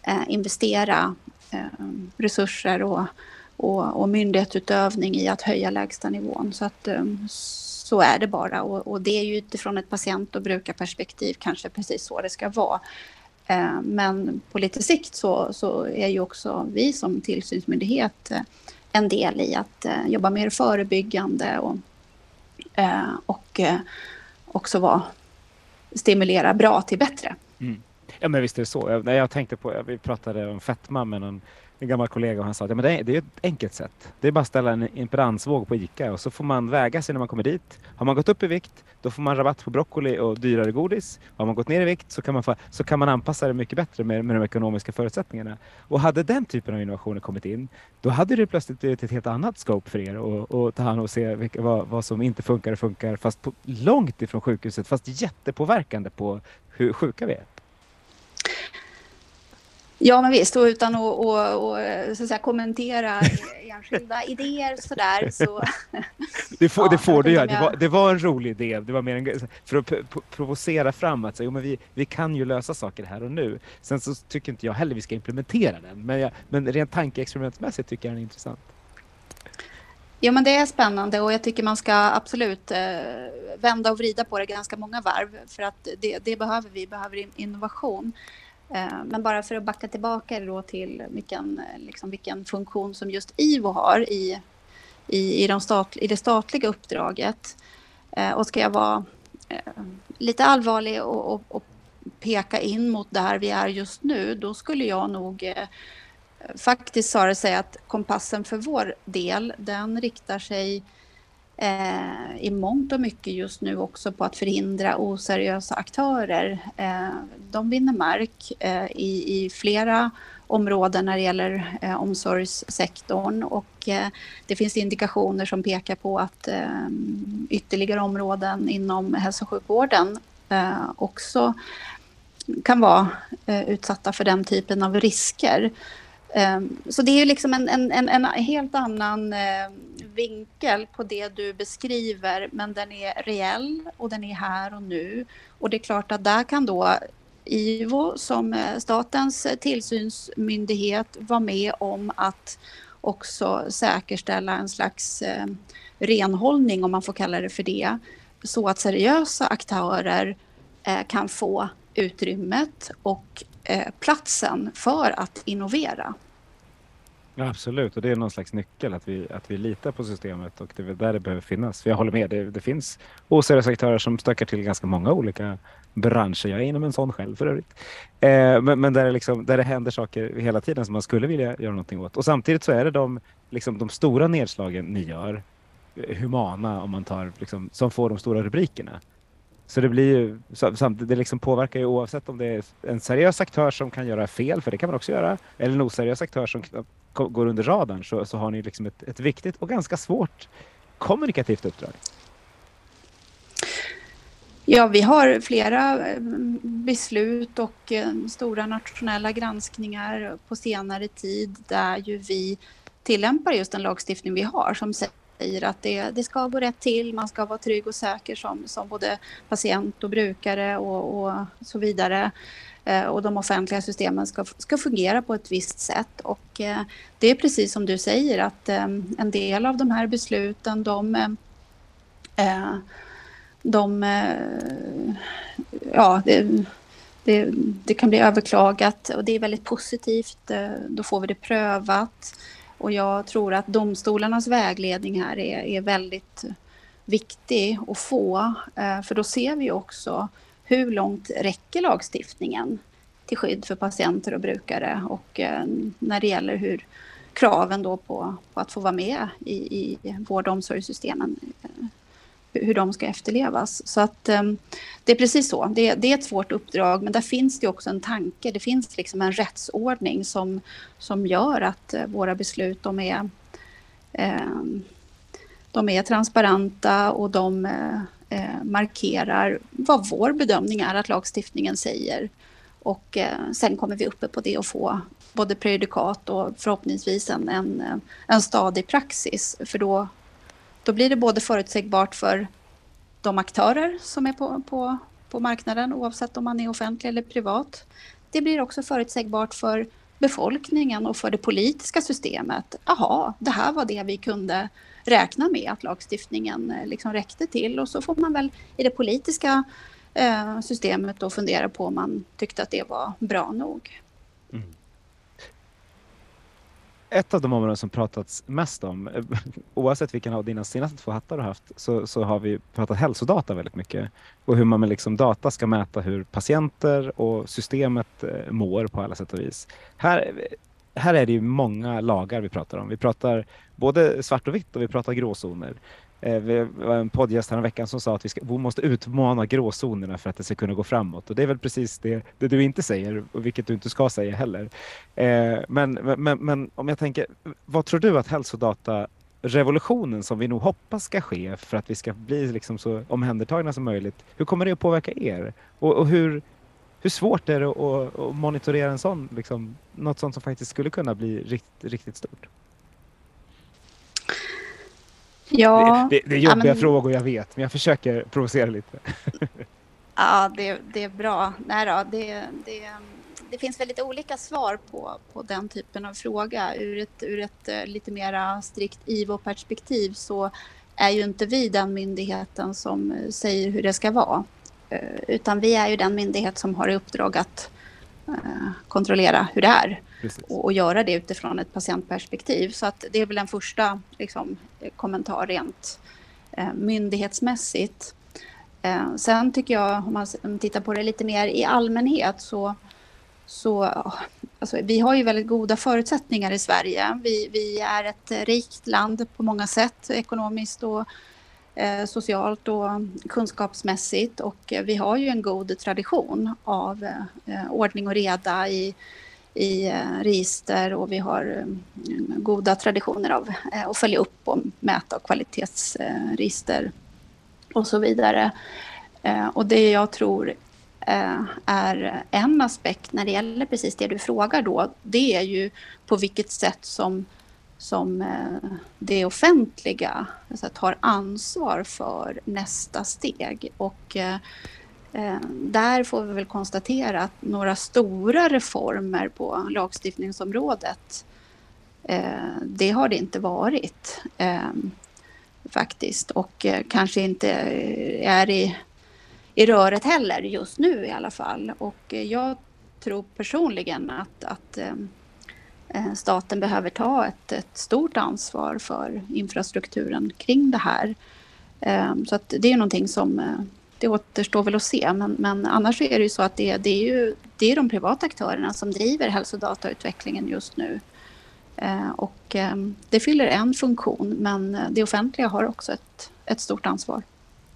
eh, investera eh, resurser och, och, och myndighetsutövning i att höja lägsta nivån. Så att eh, så är det bara och, och, det är ju utifrån ett patient och brukarperspektiv kanske precis så det ska vara. Eh, men på lite sikt så, så är ju också vi som tillsynsmyndighet eh, en del i att eh, jobba mer förebyggande och, och också vara stimulera bra till bättre. Mm. Ja men visst är det så. Jag, jag tänkte på, vi pratade om fetma med någon en gammal kollega och han sa att ja, men det, är, det är ett enkelt sätt. Det är bara att ställa en imperansvåg på ICA och så får man väga sig när man kommer dit. Har man gått upp i vikt, då får man rabatt på broccoli och dyrare godis. Har man gått ner i vikt så kan man, få, så kan man anpassa det mycket bättre med, med de ekonomiska förutsättningarna. Och hade den typen av innovationer kommit in, då hade det plötsligt blivit ett helt annat scope för er att ta hand om och se vilka, vad, vad som inte funkar och funkar, fast på, långt ifrån sjukhuset, fast jättepåverkande på hur sjuka vi är. Ja, men visst. Och utan att och, och, så att säga, kommentera [laughs] enskilda idéer sådär. Så, [laughs] det får, ja, det får du göra. Det, var, det var en rolig idé. Det var mer en, för att provocera fram att säga, jo, men vi, vi kan ju lösa saker här och nu. Sen så tycker inte jag heller vi ska implementera den. Men, jag, men rent tankeexperimentmässigt tycker jag den är intressant. Ja, men det är spännande och jag tycker man ska absolut eh, vända och vrida på det ganska många varv för att det, det behöver vi, behöver innovation. Eh, men bara för att backa tillbaka då till vilken, eh, liksom vilken funktion som just IVO har i, i, i, de stat, i det statliga uppdraget. Eh, och ska jag vara lite allvarlig och, och, och, peka in mot där vi är just nu, då skulle jag nog faktiskt snarare säga att kompassen för vår del, den riktar sig eh, i mångt och mycket just nu också på att förhindra oseriösa aktörer. Eh, de vinner mark eh, i, i flera områden när det gäller eh, omsorgssektorn och eh, det finns indikationer som pekar på att eh, ytterligare områden inom hälso och sjukvården eh, också kan vara eh, utsatta för den typen av risker. Eh, så det är liksom en, en, en, en helt annan eh, vinkel på det du beskriver, men den är reell och den är här och nu. Och det är klart att där kan då IVO som eh, statens tillsynsmyndighet vara med om att också säkerställa en slags eh, renhållning, om man får kalla det för det, så att seriösa aktörer eh, kan få utrymmet och platsen för att innovera. Ja, absolut, och det är någon slags nyckel att vi, att vi litar på systemet och det är där det behöver finnas. För jag håller med, det, det finns oseriösa aktörer som stökar till ganska många olika branscher. Jag är inom en sån själv för övrigt. Eh, men men där, det liksom, där det händer saker hela tiden som man skulle vilja göra någonting åt. Och samtidigt så är det de, liksom, de stora nedslagen ni gör, eh, humana om man tar, liksom, som får de stora rubrikerna. Så det blir ju, det liksom påverkar ju oavsett om det är en seriös aktör som kan göra fel, för det kan man också göra, eller en oseriös aktör som går under radarn så, så har ni liksom ett, ett viktigt och ganska svårt kommunikativt uppdrag. Ja, vi har flera eh, beslut och eh, stora nationella granskningar på senare tid där ju vi tillämpar just den lagstiftning vi har som säger säger att det, det ska gå rätt till, man ska vara trygg och säker som, som både patient och brukare och, och så vidare. Eh, och de offentliga systemen ska, ska fungera på ett visst sätt. Och eh, det är precis som du säger att eh, en del av de här besluten de, de ja, det, det, det, kan bli överklagat och det är väldigt positivt. Då får vi det prövat. Och jag tror att domstolarnas vägledning här är, är väldigt viktig att få. Eh, för då ser vi också hur långt räcker lagstiftningen till skydd för patienter och brukare och eh, när det gäller hur kraven då på, på att få vara med i, i vård och omsorgssystemen eh, hur de ska efterlevas. Så att ehm, det är precis så. Det, det, är ett svårt uppdrag, men där finns det också en tanke. Det finns liksom en rättsordning som, som gör att eh, våra beslut de är, ehm, de är transparenta och de eh, eh, markerar vad vår bedömning är att lagstiftningen säger. Och sen kommer vi uppe på det och få både prejudikat och förhoppningsvis en, en, en stadig praxis. För då då blir det både förutsägbart för de aktörer som är på, på, på marknaden oavsett om man är offentlig eller privat. Det blir också förutsägbart för befolkningen och för det politiska systemet. Jaha, det här var det vi kunde räkna med att lagstiftningen eh, liksom räckte till och så får man väl i det politiska eh, systemet då fundera på om man tyckte att det var bra nog. Mm ett av de områden som pratats mest om, eh, oavsett vilken av dina senaste två hattar du haft, så, så har vi pratat hälsodata väldigt mycket. Och hur man med liksom data ska mäta hur patienter och systemet eh, mår på alla sätt och vis. Här, här är det ju många lagar vi pratar om. Vi pratar både svart och vitt och vi pratar gråzoner. Eh, vi det var en poddgäst veckan som sa att vi, ska, vi måste utmana gråzonerna för att det ska kunna gå framåt. Och det är väl precis det, det du inte säger, och vilket du inte ska säga heller. Eh, men, men, men om jag tänker, vad tror du att hälsodata revolutionen som vi nog hoppas ska ske för att vi ska bli liksom så omhändertagna som möjligt. Hur kommer det att påverka er? Och, och hur, hur svårt är det att, att monitorera en sån, liksom, något sånt som faktiskt skulle kunna bli rikt, riktigt stort? Ja, det, det, det är jobbiga ja, men... frågor, jag vet, men jag försöker provocera lite. [laughs] ja, det, det är bra. Nej då, det, det, det finns väldigt olika svar på, på den typen av fråga. Ur ett, ur ett eh, lite mer strikt IVO-perspektiv så är ju inte vi den myndigheten som säger hur det ska vara. Eh, utan vi är ju den myndighet som har i uppdrag att kontrollera hur det är och, och, göra det utifrån ett patientperspektiv. Så att det är väl en första liksom, kommentar rent eh, myndighetsmässigt. Eh, sen tycker jag, om man tittar på det lite mer i allmänhet, så, så alltså, vi har ju väldigt goda förutsättningar i Sverige. Vi, vi är ett rikt land på många sätt, ekonomiskt och eh, Eh, socialt och kunskapsmässigt. Och eh, vi har ju en god tradition av eh, ordning och reda i i register och vi har goda traditioner av att följa upp och mäta och kvalitetsregister och så vidare. Och det jag tror är en aspekt när det gäller precis det du frågar då, det är ju på vilket sätt som, som eh, det offentliga alltså, tar ansvar för nästa steg. Och eh, eh, där får vi väl konstatera att några stora reformer på lagstiftningsområdet det har det inte varit faktiskt och kanske inte är i, i röret heller just nu i alla fall. Och jag tror personligen att, att Eh, staten behöver ta ett, ett, stort ansvar för infrastrukturen kring det här. Eh, så att det är någonting som eh, det återstår väl att se. Men, men annars är det ju så att det, det, är ju det är de privata aktörerna som driver hälsodatautvecklingen just nu. Och det fyller en funktion, men det offentliga har också ett, ett stort ansvar.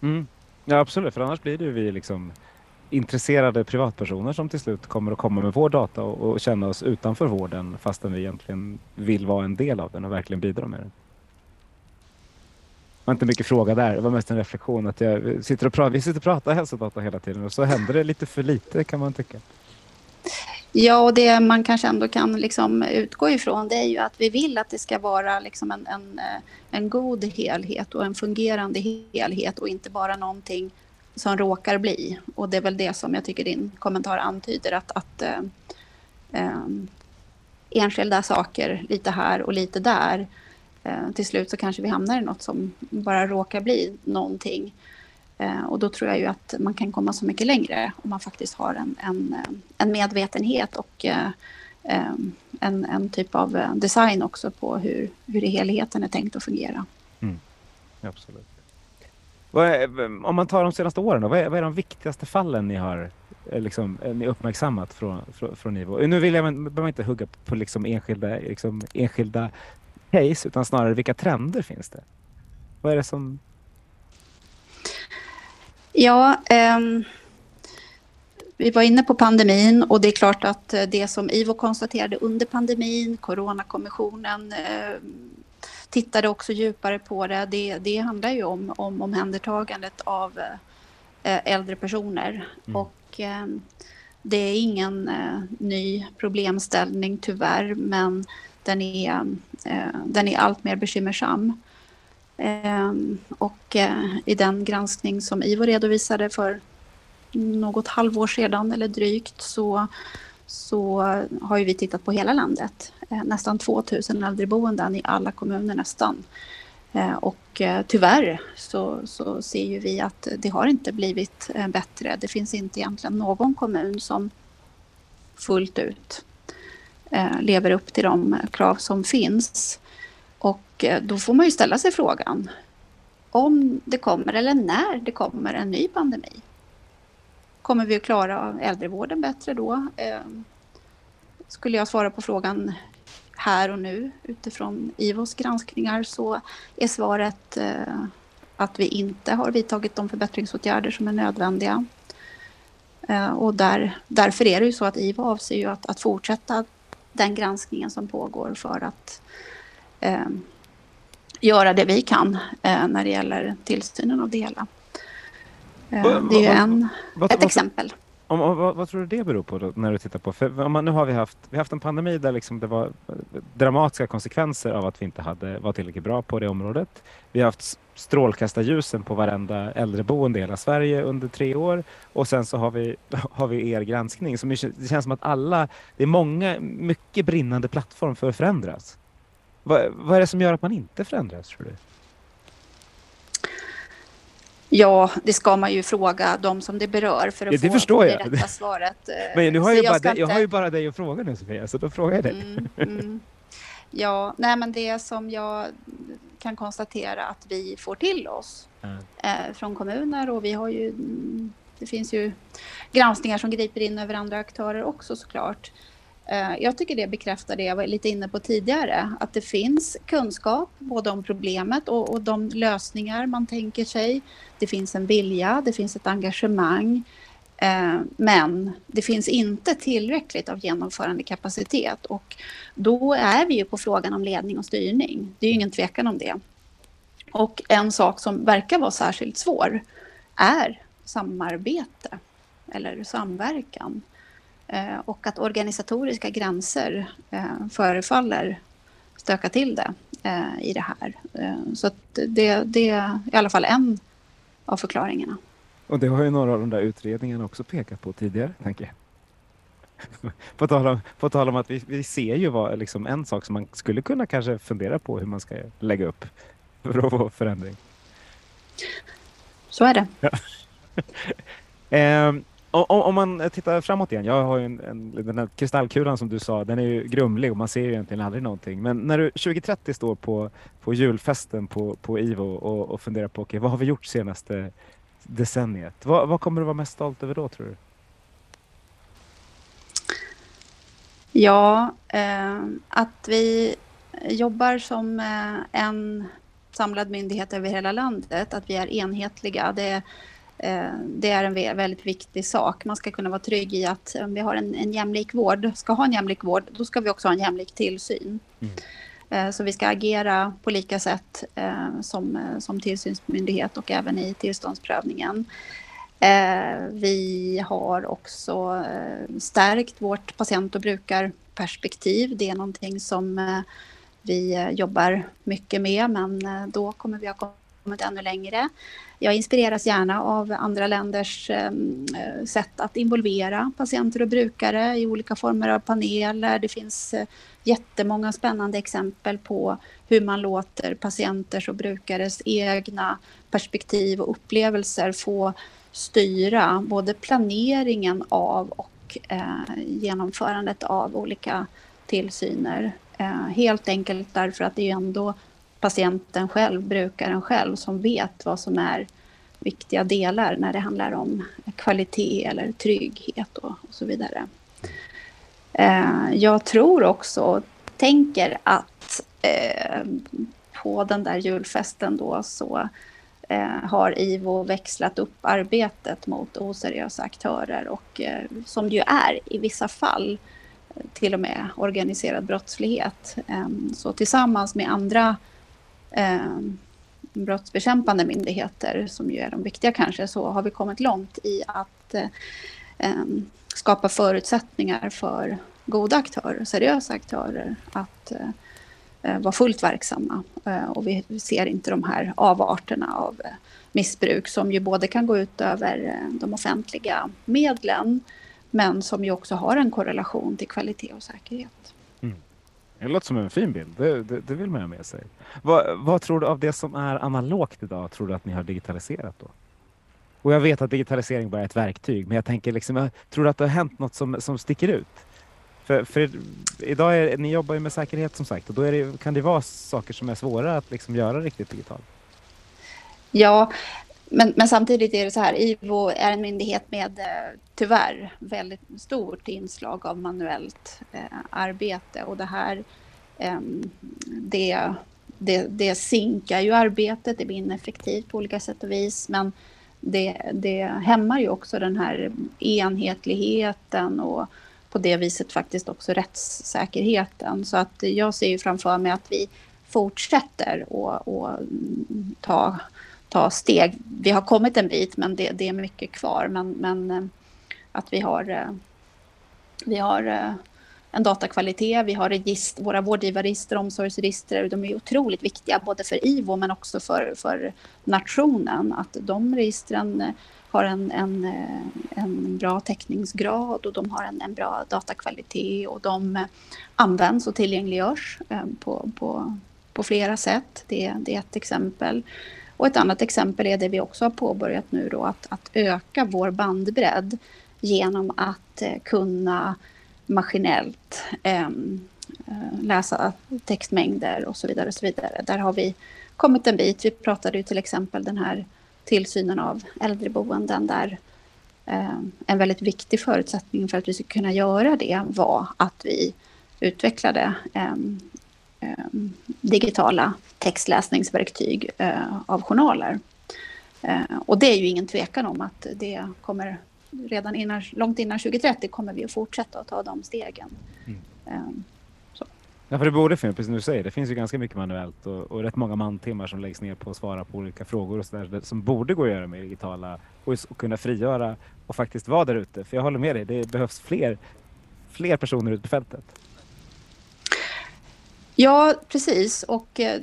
Mm. Ja, absolut, för annars blir det ju vi liksom intresserade privatpersoner som till slut kommer att komma med vår data och, och känna oss utanför vården fastän vi egentligen vill vara en del av den och verkligen bidra med den Det var inte mycket fråga där. Det var mest en reflektion att jag sitter och pratar, vi sitter och pratar hälsodata hela tiden och så händer det lite för lite kan man tycka. Ja, och det man kanske ändå kan liksom utgå ifrån det är ju att vi vill att det ska vara liksom en, en, eh, en god helhet och en fungerande helhet och inte bara någonting som råkar bli. Och det är väl det som jag tycker din kommentar antyder att, att eh, eh, enskilda saker lite här och lite där Eh, till slut så kanske vi hamnar i något som bara råkar bli någonting. Eh, och då tror jag ju att man kan komma så mycket längre om man faktiskt har en, en, eh, en medvetenhet och eh, en, en typ av design också på hur, hur helheten är tänkt att fungera. Mm. Absolut. Är, om man tar de senaste åren, då, vad, är, vad är de viktigaste fallen ni har eh, liksom, eh, ni uppmärksammat från, från, från Ivo? Nu vill jag, man behöver inte hugga på liksom enskilda, liksom, enskilda case utan snarare vilka trender finns det? Vad är det som... Ja, um, vi var inne på pandemin och det är klart att eh, det som IVO konstaterade under pandemin, Coronakommissionen tittade också djupare på det. Det, det handlar ju om, om omhändertagandet av uh, äldre personer. Mm. Och um, det är ingen uh, ny problemställning tyvärr, men den är, eh, den är allt mer bekymmersam. Ehm, och eh, i den granskning som IVO redovisade för något halvår sedan eller drygt så, så har vi tittat på hela landet. Eh, nästan 2000 äldreboenden i alla kommuner nästan. Eh, och eh, tyvärr så, så ser ju vi att det har inte blivit bättre. Det finns inte egentligen någon kommun som fullt ut lever upp till de krav som finns. Och då får man ju ställa sig frågan om det kommer eller när det kommer en ny pandemi. Kommer vi att klara äldrevården bättre då? Eh, skulle jag svara på frågan här och nu utifrån IVOs granskningar så är svaret eh, att vi inte har vidtagit de förbättringsåtgärder som är nödvändiga. Eh, och där, därför är det ju så att IVO avser ju att, att fortsätta den granskningen som pågår för att eh, göra det vi kan eh, när det gäller tillsynen av det hela. Eh, det är ju en, vad, ett vad, exempel. Om, om, vad, vad, tror du det beror på då, när du tittar på, för om man, nu har vi haft, vi haft en pandemi där liksom det var dramatiska konsekvenser av att vi inte hade, var tillräckligt bra på det området. Vi har haft strålkastarljusen på varenda äldreboende i hela Sverige under tre år och sen så har vi, [laughs] har vi er granskning. Som det känns som att alla, det är många, mycket brinnande plattform för att förändras. Vad, vad är det som gör att man inte förändras tror du? Ja, det ska man ju fråga de som det berör för att ja, det få, förstår få jag. det rätta svaret. Men nu har Så jag, bara jag inte- har ju bara dig att fråga nu Sofia, så då frågar jag dig. Mm, mm. Ja, nej men det som jag kan konstatera att vi får till oss eh, från kommuner och vi har ju, mm, det finns ju granskningar som griper in över andra aktörer också såklart. Eh, jag tycker det bekräftar det jag var lite inne på tidigare, att det finns kunskap både om problemet och, och de lösningar man tänker sig. Det finns en vilja, det finns ett engagemang. Eh, Men det finns inte tillräckligt av genomförandekapacitet och då är vi ju på frågan om ledning och styrning. Det är ju ingen tvekan om det. Och en sak som verkar vara särskilt svår är samarbete eller samverkan. Eh, Och att organisatoriska gränser eh, förefaller stöka till det eh, i det här. Eh, Så det, det är i alla fall en av förklaringarna. Och det har ju några av de där utredningarna också pekat på tidigare, tänker jag. [laughs] på, tal om, på tal om att vi, vi ser ju vad, liksom en sak som man skulle kunna kanske fundera på hur man ska lägga upp för att få förändring. Så är det. [laughs] Ehm, om, om om man tittar framåt igen. Jag har ju en, en, den här kristallkulan som du sa, den är ju grumlig och man ser ju egentligen aldrig någonting. Men när du 2030 står på, på julfesten på, på IVO och, och funderar på okay, vad har vi gjort senaste decenniet? Vad, vad kommer du vara mest stolt över då tror du? Ja, eh, att vi jobbar som eh, en samlad myndighet över hela landet, att vi är enhetliga, det, det är en vä- väldigt viktig sak. Man ska kunna vara trygg i att om vi har en, en jämlik vård, ska ha en jämlik vård, då ska vi också ha en jämlik tillsyn. Mm. Eh, Så vi ska agera på lika sätt eh, som, eh, som tillsynsmyndighet och även i tillståndsprövningen. Eh, Vi har också eh, stärkt vårt patient och brukarperspektiv. Det är någonting som eh, vi eh, jobbar mycket med, men eh, då kommer vi ha kommit ännu längre. Jag inspireras gärna av andra länders ehm, eh, sätt att involvera patienter och brukare i olika former av paneler. Det finns eh, jättemånga spännande exempel på hur man låter patienters och brukares egna perspektiv och upplevelser få styra både planeringen av och eh, genomförandet av olika tillsyner. Helt enkelt därför att det är ändå patienten själv, brukaren själv, som vet vad som är viktiga delar när det handlar om kvalitet eller trygghet och, och så vidare. Eh, jag tror också, tänker att eh, på den där julfesten då så eh, har IVO växlat upp arbetet mot oseriösa aktörer och eh, som ju är i vissa fall eh, till och med organiserad brottslighet. Eh, Så tillsammans med andra eh, brottsbekämpande myndigheter, som ju är de viktiga kanske, så har vi kommit långt i att eh, skapa förutsättningar för goda aktörer, seriösa aktörer att eh, eh vara fullt verksamma. Eh, Och vi vi ser inte de här avarterna av eh, missbruk som ju både kan gå ut över eh, de offentliga medlen men som ju också har en korrelation till kvalitet och säkerhet. Det låter som en fin bild, det, det, det vill man ha med sig. Vad, vad tror du av det som är analogt idag, tror du att ni har digitaliserat då? Och jag vet att digitalisering bara är ett verktyg, men jag tänker liksom, jag tror du att det har hänt något som, som sticker ut? För, för idag är, ni jobbar ju med säkerhet som sagt och då är det, kan det vara saker som är svåra att liksom göra riktigt digitalt. Ja, men, men samtidigt är det så här, IVO är en myndighet med eh, tyvärr väldigt stort inslag av manuellt eh, arbete och det här eh, det, det, det sinkar ju arbetet, det blir ineffektivt på olika sätt och vis men det, det hämmar ju också den här enhetligheten och på det viset faktiskt också rättssäkerheten. Så att jag ser ju framför mig att vi fortsätter att ta ta steg. Vi har kommit en bit, men det, det är mycket kvar. Men, men eh, att vi har, eh, vi har eh, en datakvalitet, vi har register, våra vårdgivarregister, omsorgsregister, de är otroligt viktiga både för IVO men också för, för nationen. Att de registren har en, en, en bra täckningsgrad och de har en, en bra datakvalitet och de används och tillgängliggörs på, på, på flera sätt. Det, det är ett exempel. Och ett annat exempel är det vi också har påbörjat nu då, att, att öka vår bandbredd genom att eh, kunna maskinellt ehm, eh, läsa textmängder och så vidare. Och så vidare. Där har vi kommit en bit. Vi pratade ju till exempel den här tillsynen av äldreboenden där eh, en väldigt viktig förutsättning för att vi ska kunna göra det var att vi utvecklade eh, eh, digitala textläsningsverktyg eh, av journaler. Eh, och det är ju ingen tvekan om att det kommer redan innan, långt innan 2030 kommer vi att fortsätta att ta de stegen. Mm. Eh, Ja, för det borde finnas, precis som du säger, det finns ju ganska mycket manuellt och, och rätt många mantimmar som läggs ner på att svara på olika frågor och så där, som borde gå att göra med digitala och, och kunna frigöra och faktiskt vara där ute. För jag håller med dig, det behövs fler, fler personer ute på fältet. Ja, precis. Och eh,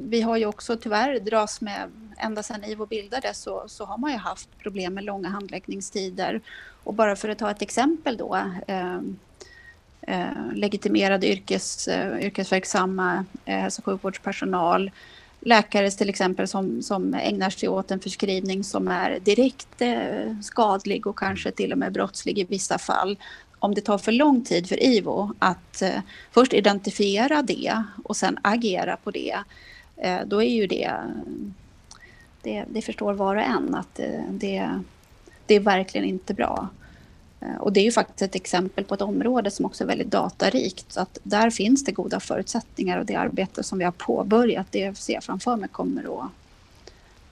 vi har ju också tyvärr dras med, ända sedan IVO bildades så, så har man ju haft problem med långa handläggningstider. Och bara för att ta ett exempel då. Ehm, eh, eh, legitimerade yrkes, eh, yrkesverksamma eh, hälso och sjukvårdspersonal. Läkare till exempel som, som ägnar sig åt en förskrivning som är direkt eh, skadlig och kanske till och med brottslig i vissa fall. Om det tar för lång tid för IVO att eh, först identifiera det och sen agera på det, eh, då är ju det, det, det förstår var och en att eh, det, det är verkligen inte bra. Eh, och det är ju faktiskt ett exempel på ett område som också är väldigt datarikt. Så att där finns det goda förutsättningar och det arbete som vi har påbörjat, det ser jag framför mig kommer att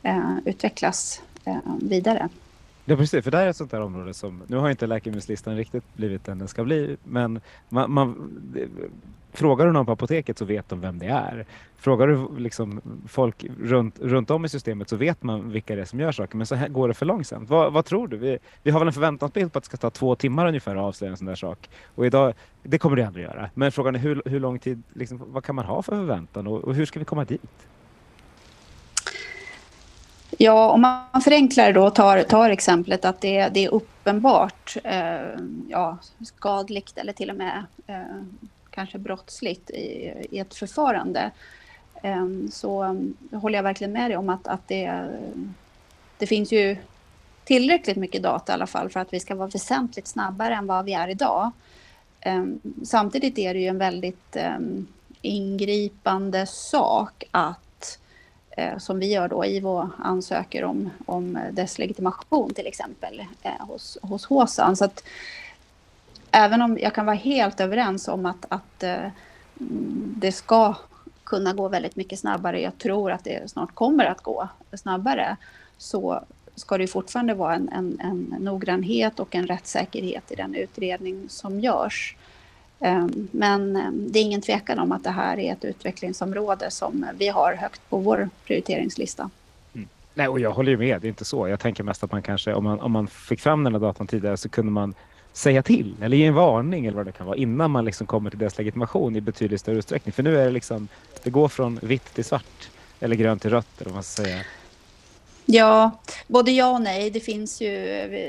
eh, utvecklas eh, vidare. Ja precis, för det här är ett sånt där område som, nu har inte läkemedelslistan riktigt blivit den den ska bli, men man, man, frågar du någon på apoteket så vet de vem det är. Frågar du liksom folk runt, runt om i systemet så vet man vilka det är som gör saker, men så här går det för långsamt. Vad, vad tror du? Vi, vi, har väl en förväntansbild på att det ska ta två timmar ungefär att avslöja en sån där sak. Och idag, det kommer det aldrig göra. Men frågan är hur, hur lång tid, liksom, vad kan man ha för förväntan och, och hur ska vi komma dit? Ja, om man förenklar då och tar, tar exemplet att det, det är uppenbart eh, ja, skadligt eller till och med eh, kanske brottsligt i, i ett förfarande eh, så håller jag verkligen med dig om att, att det, det finns ju tillräckligt mycket data i alla fall för att vi ska vara väsentligt snabbare än vad vi är idag. Eh, samtidigt är det ju en väldigt eh, ingripande sak att Eh, som vi gör då, IVO ansöker om, om dess legitimation till exempel eh, hos, hos HSAN. Så att, även om jag kan vara helt överens om att, att eh, det ska kunna gå väldigt mycket snabbare, jag tror att det snart kommer att gå snabbare, så ska det fortfarande vara en, en, en noggrannhet och en rättssäkerhet i den utredning som görs. Ehm, men ehm, det är ingen tvekan om att det här är ett utvecklingsområde som vi har högt på vår prioriteringslista. Mm. Nej, och jag håller ju med, det är inte så. Jag tänker mest att man kanske, om man, om man fick fram den här datan tidigare så kunde man säga till eller ge en varning eller vad det kan vara innan man liksom kommer till deras legitimation i betydligt större utsträckning. För nu är det liksom, det går från vitt till svart eller grönt till rött eller vad man ska säga. Ja, både ja och nej. Det finns ju,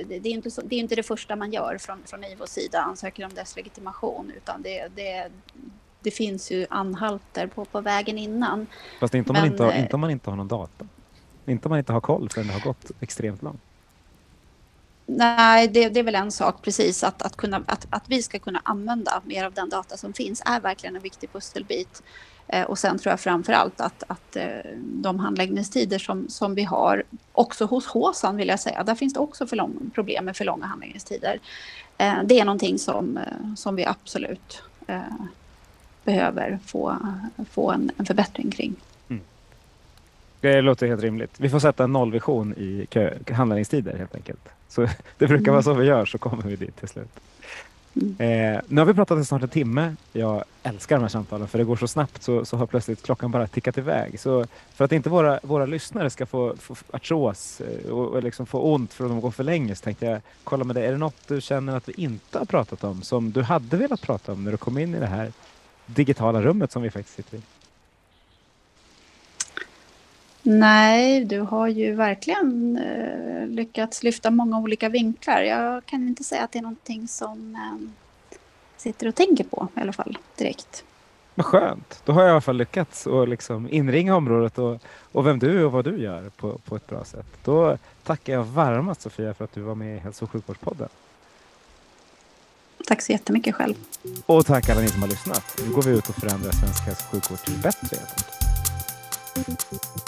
det är inte, så, det, är inte det första man gör från, från IVOs sida, ansöker om dess legitimation, utan det, det, det finns ju anhalter på, på vägen innan. Fast inte om, Men, man inte har, inte om man inte har någon data. Inte om man inte har koll förrän det har gått extremt långt. Nej, det, det, är väl en sak precis att, att, kunna, att, att vi ska kunna använda mer av den data som finns är verkligen en viktig pusselbit. Eh, och sen tror jag framför allt att, att eh, de handläggningstider som, som vi har, också hos HSAN vill jag säga, där finns det också för lång, problem med för långa handläggningstider. Eh, det är någonting som, eh, som vi absolut eh, behöver få, få en, en förbättring kring. Mm. Det låter helt rimligt. Vi får sätta en nollvision i handläggningstider helt enkelt. Så [laughs] det brukar vara mm. så vi gör så kommer vi dit till slut. Eh, nu har vi pratat i snart en timme. Jag älskar de här samtalen för det går så snabbt så, så har plötsligt klockan bara tickat iväg. Så för att inte våra, våra lyssnare ska få, få artros eh, och, och liksom få ont för att de går för länge så tänkte jag kolla med dig. Är det något du känner att vi inte har pratat om som du hade velat prata om när du kom in i det här digitala rummet som vi faktiskt sitter i? Nej, du har ju verkligen eh, lyckats lyfta många olika vinklar. Jag kan inte säga att det är någonting som eh, sitter och tänker på i alla fall direkt. Vad skönt. Då har jag i alla fall lyckats att liksom inringa området och, och vem du är och vad du gör på, på ett bra sätt. Då tackar jag varmast Sofia för att du var med i Hälso och sjukvårdspodden. Tack så jättemycket själv. Och tack alla ni som har lyssnat. Nu går vi ut och förändrar svensk hälso och sjukvård till bättre. Helt enkelt.